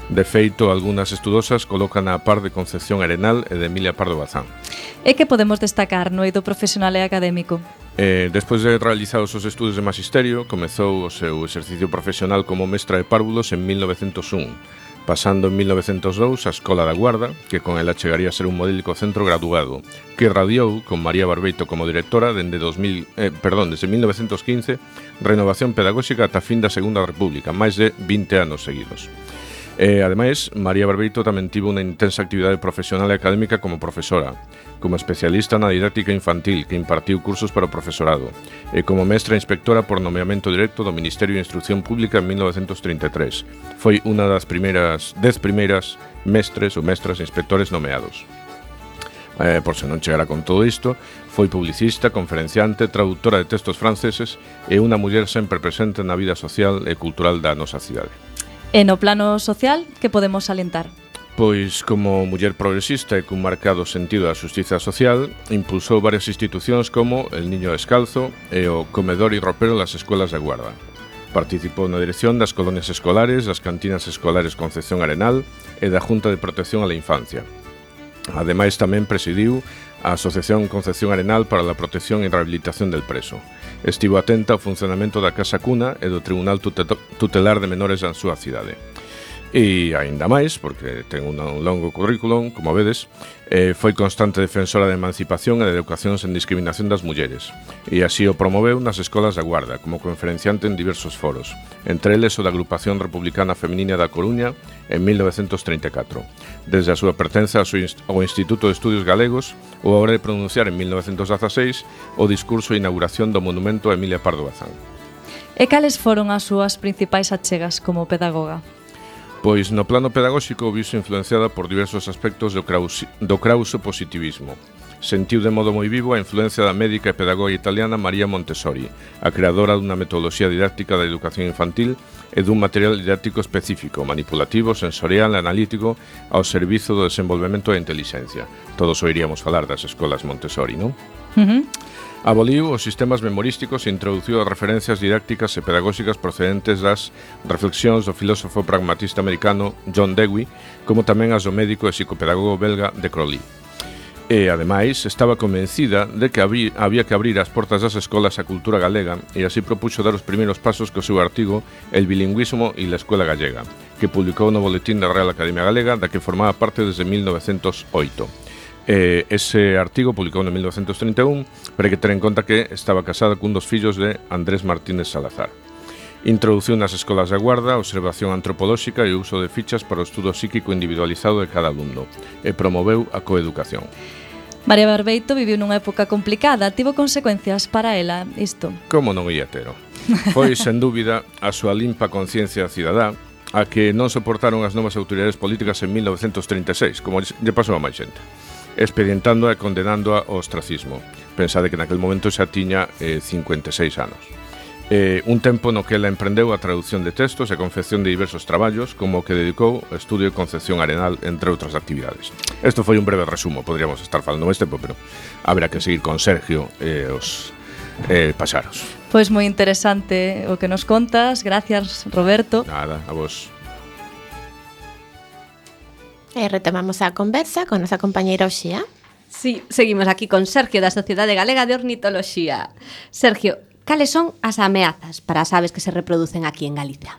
H: De feito, algunhas estudosas colocan a par de Concepción Arenal e de Emilia Pardo Bazán.
C: E que podemos destacar no eido profesional e académico?
H: Eh, despois de realizar os seus estudos de magisterio, comezou o seu exercicio profesional como mestra de párvulos en 1901, pasando en 1902 a Escola da Guarda, que con ela chegaría a ser un modélico centro graduado, que radiou con María Barbeito como directora dende 2000, eh, perdón, desde 1915, renovación pedagóxica ata fin da Segunda República, máis de 20 anos seguidos. E, ademais, María Barbeito tamén tivo unha intensa actividade profesional e académica como profesora, como especialista na didáctica infantil que impartiu cursos para o profesorado e como mestra inspectora por nomeamento directo do Ministerio de Instrucción Pública en 1933. Foi unha das primeiras dez primeiras mestres ou mestras inspectores nomeados. Eh, por se non chegara con todo isto, foi publicista, conferenciante, traductora de textos franceses e unha muller sempre presente na vida social e cultural da nosa cidade.
C: E no plano social, que podemos alentar?
H: Pois, como muller progresista e cun marcado sentido da xustiza social, impulsou varias institucións como el Niño Descalzo e o Comedor e Ropero das Escolas da Guarda. Participou na dirección das colonias escolares, das cantinas escolares Concepción Arenal e da Junta de Protección á la Infancia. Ademais, tamén presidiu a Asociación Concepción Arenal para a Protección e Rehabilitación del Preso. Estivo atenta ao funcionamento da Casa Cuna e do Tribunal Tutelar de Menores da súa cidade. E aínda máis, porque ten un longo currículum, como vedes, eh, foi constante defensora de emancipación e de educación sen discriminación das mulleres. E así o promoveu nas escolas da Guarda, como conferenciante en diversos foros, entre eles o da Agrupación Republicana Feminina da Coruña en 1934. Desde a súa pertenza ao Instituto de Estudios Galegos, ou a hora de pronunciar en 1916 o discurso de inauguración do monumento a Emilia Pardo Bazán.
C: E cales foron as súas principais achegas como pedagoga?
H: Pois no plano pedagóxico viso influenciada por diversos aspectos do, craus, do krauso positivismo. Sentiu de modo moi vivo a influencia da médica e pedagoga italiana Maria Montessori, a creadora dunha metodoloxía didáctica da educación infantil e dun material didáctico específico, manipulativo, sensorial e analítico ao servizo do desenvolvemento da inteligencia. Todos oiríamos falar das escolas Montessori, non?
C: Uh -huh.
H: Aboliu os sistemas memorísticos e introduciu as referencias didácticas e pedagóxicas procedentes das reflexións do filósofo pragmatista americano John Dewey, como tamén as do médico e psicopedagogo belga de Crowley. E, ademais, estaba convencida de que había que abrir as portas das escolas á cultura galega e así propuxo dar os primeiros pasos co seu artigo El bilingüismo e la escola gallega, que publicou no Boletín da Real Academia Galega da que formaba parte desde 1908. Eh, ese artigo publicado en 1931, pero hai que ter en conta que estaba casada cun dos fillos de Andrés Martínez Salazar. Introduciu nas escolas da guarda, observación antropolóxica e uso de fichas para o estudo psíquico individualizado de cada alumno e promoveu a coeducación.
C: María Barbeito viviu nunha época complicada, tivo consecuencias para ela isto.
H: Como non ia tero? Foi, sen dúbida, a súa limpa conciencia cidadá a que non soportaron as novas autoridades políticas en 1936, como lle pasou a máis xente expedientando e condenando ao ostracismo. Pensade que naquel momento xa tiña eh, 56 anos. Eh, un tempo no que ela emprendeu a traducción de textos e confección de diversos traballos como o que dedicou ao estudio e concepción arenal, entre outras actividades. Isto foi un breve resumo, podríamos estar falando máis tempo, pero haberá que seguir con Sergio eh, os eh, pasaros.
C: Pois moi interesante o que nos contas. Gracias, Roberto.
H: Nada, a vos.
A: E retomamos a conversa con nosa compañeira Oxía.
E: Sí, seguimos aquí con Sergio da Sociedade Galega de Ornitoloxía. Sergio, cales son as ameazas para as aves que se reproducen aquí en Galicia?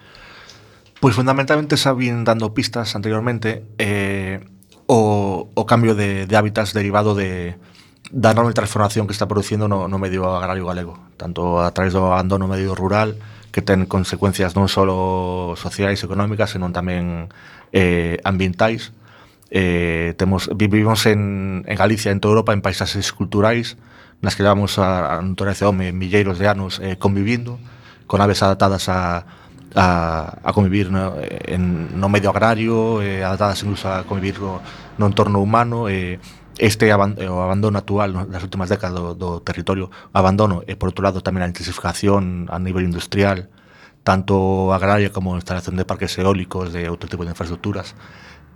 F: Pois fundamentalmente xa vin dando pistas anteriormente eh, o, o cambio de, de hábitats derivado de, da enorme transformación que está producindo no, no medio agrario galego, tanto a través do abandono medio rural, que ten consecuencias non só sociais e económicas, senón tamén eh, ambientais, eh, temos vivimos en, en Galicia, en toda Europa, en paisaxes culturais nas que levamos a, a un home milleiros de anos eh, convivindo con aves adaptadas a, a, a convivir no, en, no medio agrario, eh, adaptadas incluso a convivir no, no entorno humano, eh, este o abandono actual das últimas décadas do, do territorio, abandono e por outro lado tamén a intensificación a nivel industrial, tanto agraria como instalación de parques eólicos, de outro tipo de infraestructuras,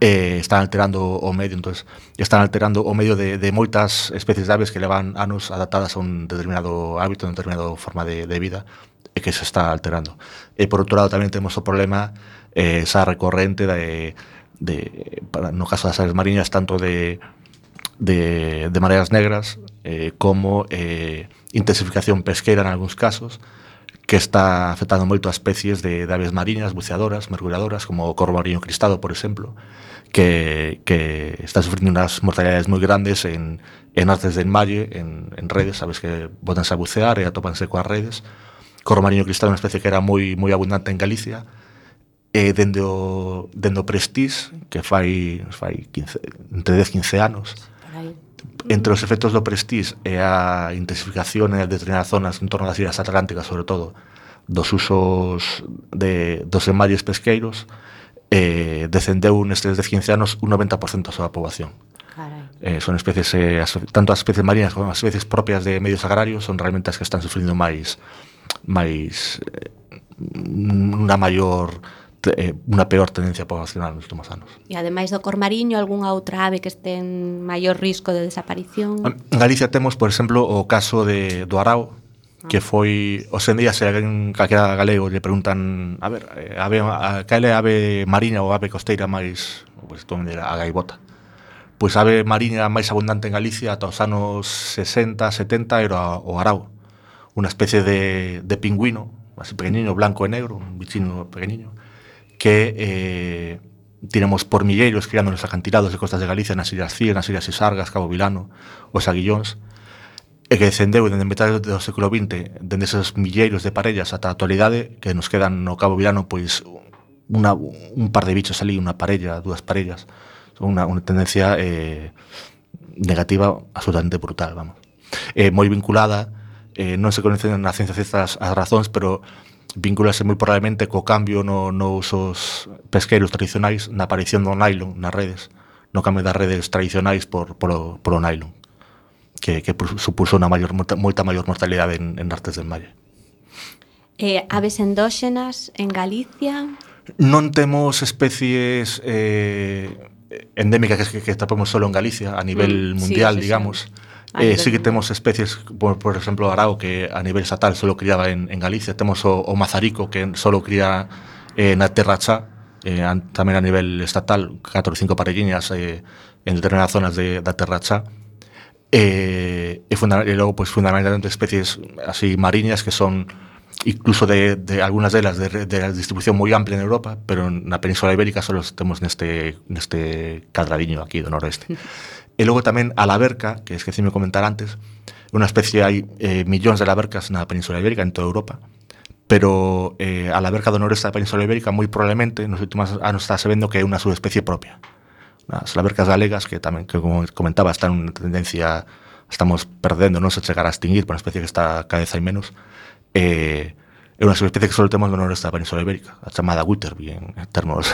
F: eh, están alterando o medio, entonces están alterando o medio de, de moitas especies de aves que levan anos adaptadas a un determinado hábito, a un determinado forma de, de vida e que se está alterando. E por outro lado tamén temos o problema eh, esa recorrente de, de para, no caso das aves mariñas tanto de de, de mareas negras eh, como eh, intensificación pesqueira en algúns casos que está afectando moito a especies de, de aves mariñas, buceadoras, mergulladoras, como o corvo mariño cristado, por exemplo, que, que está sufrindo unhas mortalidades moi grandes en, en artes de enmalle, en, en redes, sabes que botanse a bucear e atopanse coas redes. Corvo mariño cristado é unha especie que era moi moi abundante en Galicia, e dende o, dende o Prestige, que fai, fai 15, entre 10 15 anos, entre os efectos do Prestige e a intensificación en determinadas zonas en torno das Illas Atlánticas, sobre todo, dos usos de, dos emarios pesqueiros, eh, descendeu nestes 15 anos un 90% da súa poboación. Carai. Eh, son especies, eh, as, tanto as especies marinas como as especies propias de medios agrarios son realmente as que están sufrindo máis máis eh, unha maior Eh, unha peor tendencia poblacional nos últimos anos.
E: E ademais do cormariño, algunha outra ave que este en maior risco de desaparición?
F: En Galicia temos, por exemplo, o caso de, do arao, ah. que foi, os en día, se alguén calquera galego lle preguntan a ver, a ave, a, cal é a ave mariña ou a ave costeira máis, pois, pues, a gaibota? Pois a ave mariña máis abundante en Galicia ata os anos 60, 70 era o arao, unha especie de, de pingüino, así pequeniño, blanco e negro, un bichino pequeniño, que eh, tiremos por milleiros criando nos acantilados de costas de Galicia nas Illas Cíes, nas Illas Isargas, Cabo Vilano, os Aguillóns, e que descendeu dende metade do século XX, dende esos milleiros de parellas ata a actualidade, que nos quedan no Cabo Vilano, pois, una, un par de bichos ali, unha parella, dúas parellas, unha, unha tendencia eh, negativa absolutamente brutal, vamos. Eh, moi vinculada, eh, non se conocen na ciencia ciertas as razóns, pero vinculase moi probablemente co cambio no, nos os pesqueiros tradicionais na aparición do nylon nas redes, no cambio das redes tradicionais por, por, por o nylon, que, que supuso unha maior, moita maior mortalidade en, en artes de malle
E: Eh, aves endóxenas en Galicia?
F: Non temos especies eh, endémicas que, que, que tapamos solo en Galicia a nivel
E: mm,
F: mundial,
E: sí, sí,
F: digamos.
E: Sí
F: Eh, sí que temos especies, por, por exemplo, arao, que a nivel estatal solo criaba en, en Galicia. Temos o, o mazarico, que solo cría eh, na terracha, eh, an, tamén a nivel estatal, 4 ou 5 parelliñas eh, en determinadas zonas de, da terracha. Eh, e, funda, e logo, pues, fundamentalmente, especies así mariñas que son incluso de, de algunas de las de, la distribución moi amplia en Europa, pero na península ibérica só los temos neste, neste cadradiño aquí do noroeste. Y luego también a la verca, que es que sí me comentar antes, una especie, hay eh, millones de alavercas en la península ibérica, en toda Europa, pero eh, a la verca del noreste de la península ibérica muy probablemente en los últimos años está sabiendo que hay una subespecie propia. Las alavercas galegas, que también, que como comentaba, están en una tendencia, estamos perdiendo, no se llegará a extinguir, por una especie que está cada vez hay menos, eh, É unha subespecie que só temos no noroeste da Península Ibérica, a chamada Witterby en termos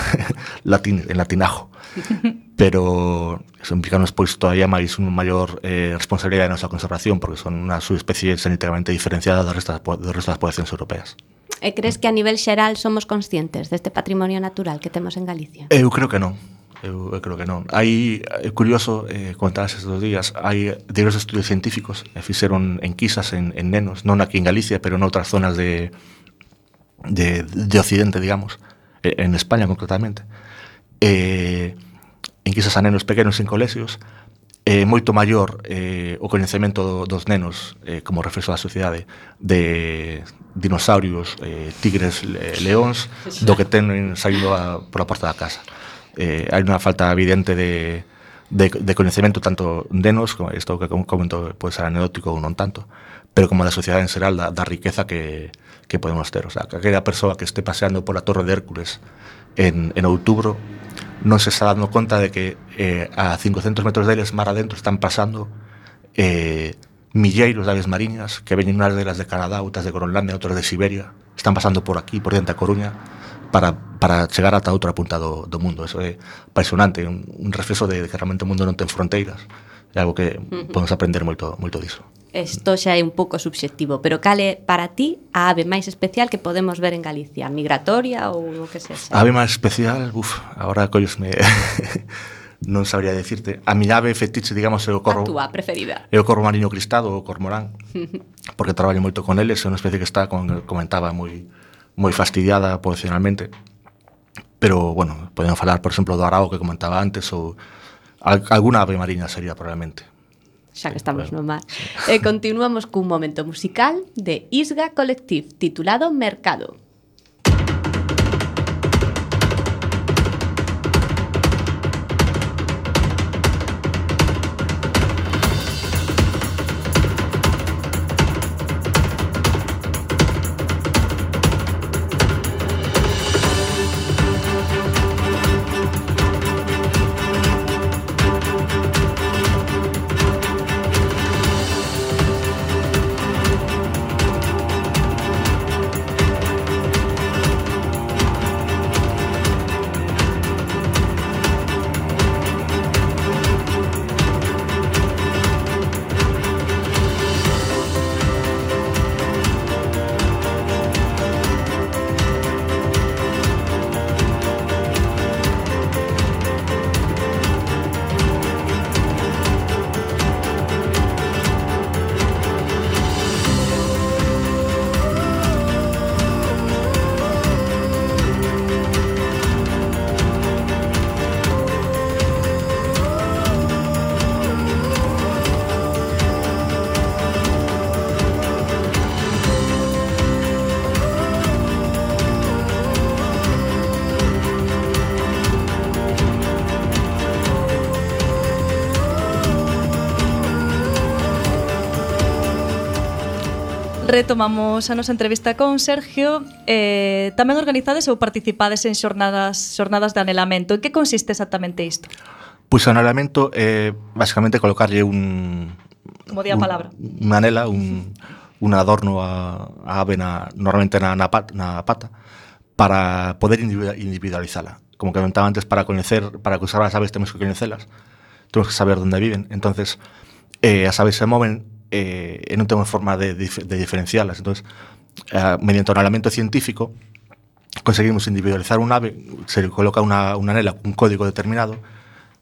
F: latín, en latinajo. Pero eso implicanos pois todavía máis unha maior eh, responsabilidade na súa conservación, porque son unha subespecie sanitariamente diferenciada das restas, das resto das poblacións europeas.
E: E crees que a nivel xeral somos conscientes deste patrimonio natural que temos en Galicia?
F: Eu creo que non. Eu, eu creo que non. Hai, é curioso, eh, comentabas estes días, hai diversos estudios científicos que fixeron enquisas en, en nenos, non aquí en Galicia, pero en outras zonas de, de, de Occidente, digamos, en España concretamente, eh, en que esas a nenos pequenos en colegios, é moito maior eh, o coñecemento dos nenos eh, como reflexo da sociedade de dinosaurios, eh, tigres, eh, leóns do que ten saindo a, pola porta da casa. Eh, hai unha falta evidente de, de, de coñecemento tanto de nos, isto que comento pode pois, ser anecdótico ou non tanto, pero como da sociedade en xeral da, da riqueza que, que podemos ter. O sea, que aquela persoa que este paseando pola Torre de Hércules en, en outubro non se está dando conta de que eh, a 500 metros deles mar adentro están pasando eh, milleiros de aves mariñas que veñen unhas delas de Canadá, outras de Groenlandia, outras de Siberia, están pasando por aquí, por diante da Coruña, para, para chegar ata outra punta do, do mundo. Eso é apasionante, un, un reflexo de, de que realmente o mundo non ten fronteiras. É algo que podemos aprender moito, moito diso.
E: Isto xa é un pouco subxectivo, pero cal é para ti a ave máis especial que podemos ver en Galicia? Migratoria ou o que sexa?
F: A ave máis especial, uf, agora collesme... non sabría decirte. A mi ave fetiche, digamos, é o
E: corvo...
F: A
E: túa preferida.
F: É o corvo mariño cristado, o cormorán, porque traballo moito con eles, é unha especie que está, como comentaba, moi moi fastidiada profesionalmente. Pero, bueno, podemos falar, por exemplo, do arao que comentaba antes, ou alguna ave mariña sería probablemente
E: xa que estamos no mar. E continuamos cun momento musical de Isga Collective titulado Mercado.
C: Retomamos a nosa entrevista con Sergio. Eh, tamén organizades ou participades en xornadas xornadas de anelamento. En que consiste exactamente isto?
F: Pois o anelamento é eh, basicamente colocarlle un...
C: Como di a un, palabra.
F: Unha anela, un, un adorno a, a ave na, normalmente na, na, pat, na pata para poder individualizala. Como que comentaba antes, para coñecer, para cruzar as aves temos que coñecelas. Temos que saber onde viven. Entonces, eh, as aves se moven eh, e non temos forma de, de, diferencialas. Entonces, eh, mediante o anelamento científico, conseguimos individualizar un ave, se le coloca unha, unha anela, un código determinado,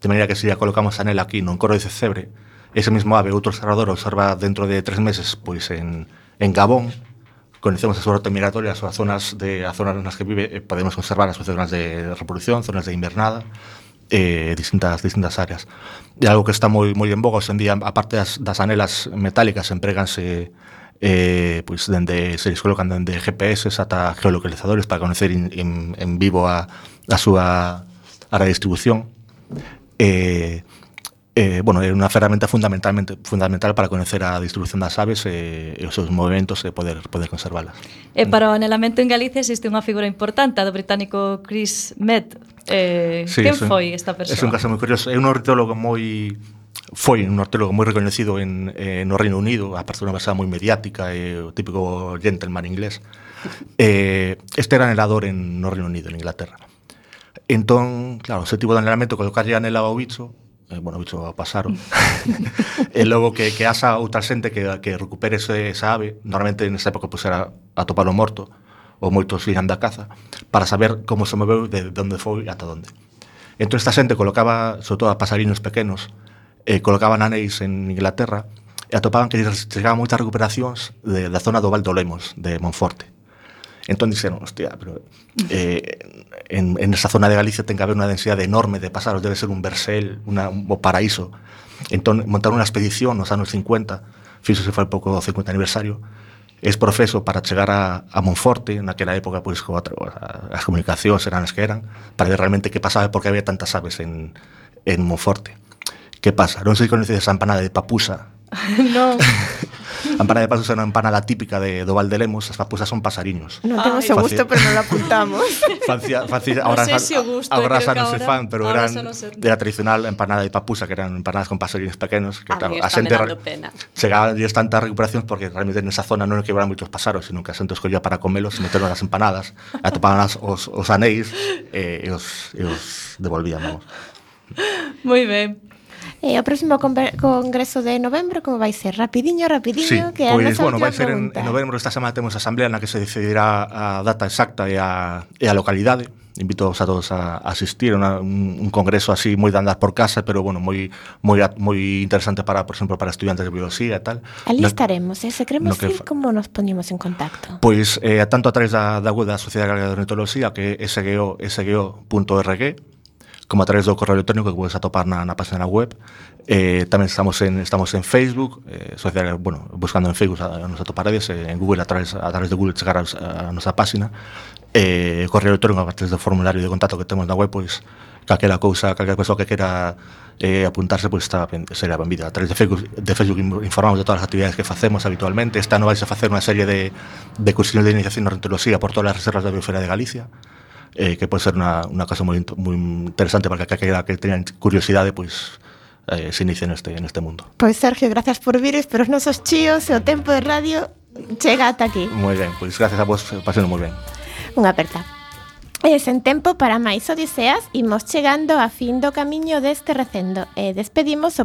F: de maneira que se ya colocamos a anela aquí non coro de cebre, ese mismo ave, outro observador, observa dentro de tres meses pois en, en Gabón, conocemos a súa ruta migratoria, súas zonas de as zonas nas que vive, eh, podemos observar as zonas de reproducción, zonas de invernada, eh, distintas distintas áreas. É algo que está moi moi en boga hoxe en día, aparte das, das anelas metálicas empreganse eh, pois dende se les colocan dende GPS ata geolocalizadores para conocer in, in, en vivo a, a súa a redistribución. Eh, eh, bueno, é unha ferramenta fundamentalmente fundamental para conocer a distribución das aves e, e os seus movimentos e poder poder conservalas.
C: E para o anelamento en Galicia existe unha figura importante do británico Chris Med, Eh, sí, quen foi esta persoa?
F: É un caso moi curioso. É un ornitólogo moi foi un ornitólogo moi recoñecido en, eh, no Reino Unido, a parte unha basada moi mediática, e o típico gentleman inglés. Eh, este era anelador en, no Reino Unido, en Inglaterra. Entón, claro, ese tipo de anelamento, colocarlle anela ao bicho, eh, bueno, bicho a e logo que, que asa outra xente que, que recupere ese, esa ave normalmente nesa época pues, era a topalo morto ou moitos iran da caza, para saber como se moveu de onde foi ata onde. Entón esta xente colocaba, sobre todo a pasarinos pequenos, eh, colocaban anéis en Inglaterra e atopaban que chegaban moitas recuperacións de, da zona do Val do Lemos, de Monforte. Entón dixeron, hostia, pero eh, en, en esa zona de Galicia ten que haber unha densidade enorme de pasaros, debe ser un versel, una, un paraíso. Entón montaron unha expedición nos anos 50, fixo se foi pouco do 50 aniversario, es proceso para chegar a, a Monforte, naquela época, pois, pues, as comunicacións eran as que eran, para ver realmente que pasaba e por que había tantas aves en, en Monforte. Que pasa? Non sei conocedes a empanada de papusa.
C: no.
F: Empanada de Pasos é unha empanada típica de, do Valdelemos, as papusas son pasariños.
A: Non temos o gusto, pero non la apuntamos.
F: Fancia, fancia, ahora,
C: no sé si gusto,
F: ahora xa
C: non
F: se fan, pero eran no sé. de la tradicional empanada de papusa, que eran empanadas con pasariños pequenos. Que,
E: a
F: claro, a xente
E: pena.
F: días tantas recuperacións porque realmente nesa zona non quebraban moitos pasaros, sino que a xente escollía para comelos e meteron nas empanadas, atopaban as, os, os anéis eh, e os, e os devolvían, vamos.
C: Moi ben.
A: E o próximo congreso de novembro como vai ser? Rapidiño, rapidiño,
F: sí,
A: que a
F: pois,
A: nosa
F: bueno, vai ser en, en novembro esta semana temos a asamblea na que se decidirá a data exacta e a, e a localidade invito a todos a asistir a una, un, un congreso así moi de andar por casa, pero bueno, moi moi moi interesante para, por exemplo, para estudiantes de biología e tal.
A: Ali
F: no,
A: estaremos, eh, se queremos
F: no que,
A: ir, como nos poñemos en contacto?
F: Pois eh, tanto a través da, da web da Sociedade Galega de Ornitoloxía, que é sgo.org, como a través do correo electrónico que podes atopar na, na página web. Eh, tamén estamos en estamos en Facebook, eh, social, bueno, buscando en Facebook a, a nos atoparedes, eh, en Google a través a través de Google chegar a, a nosa página. Eh, correo electrónico a través do formulario de contacto que temos na web, pois calquera cousa, calquera persoa que quera eh, apuntarse pois está será benvida. A través de Facebook, de Facebook informamos de todas as actividades que facemos habitualmente. Esta ano vais a facer unha serie de, de cursillos de iniciación na renteoloxía por todas as reservas da biosfera de Galicia eh, que pode ser unha, unha casa moi, moi interesante para que aquela que teñan curiosidade, pois, eh, se inicie neste, neste mundo.
A: Pois Sergio, gracias por vires, pero os nosos chíos e o tempo de radio chega ata aquí.
F: Moi ben, pois gracias a vos, pasen moi ben.
A: Unha aperta. E sen tempo para máis odiseas, imos chegando a fin do camiño deste recendo e despedimos o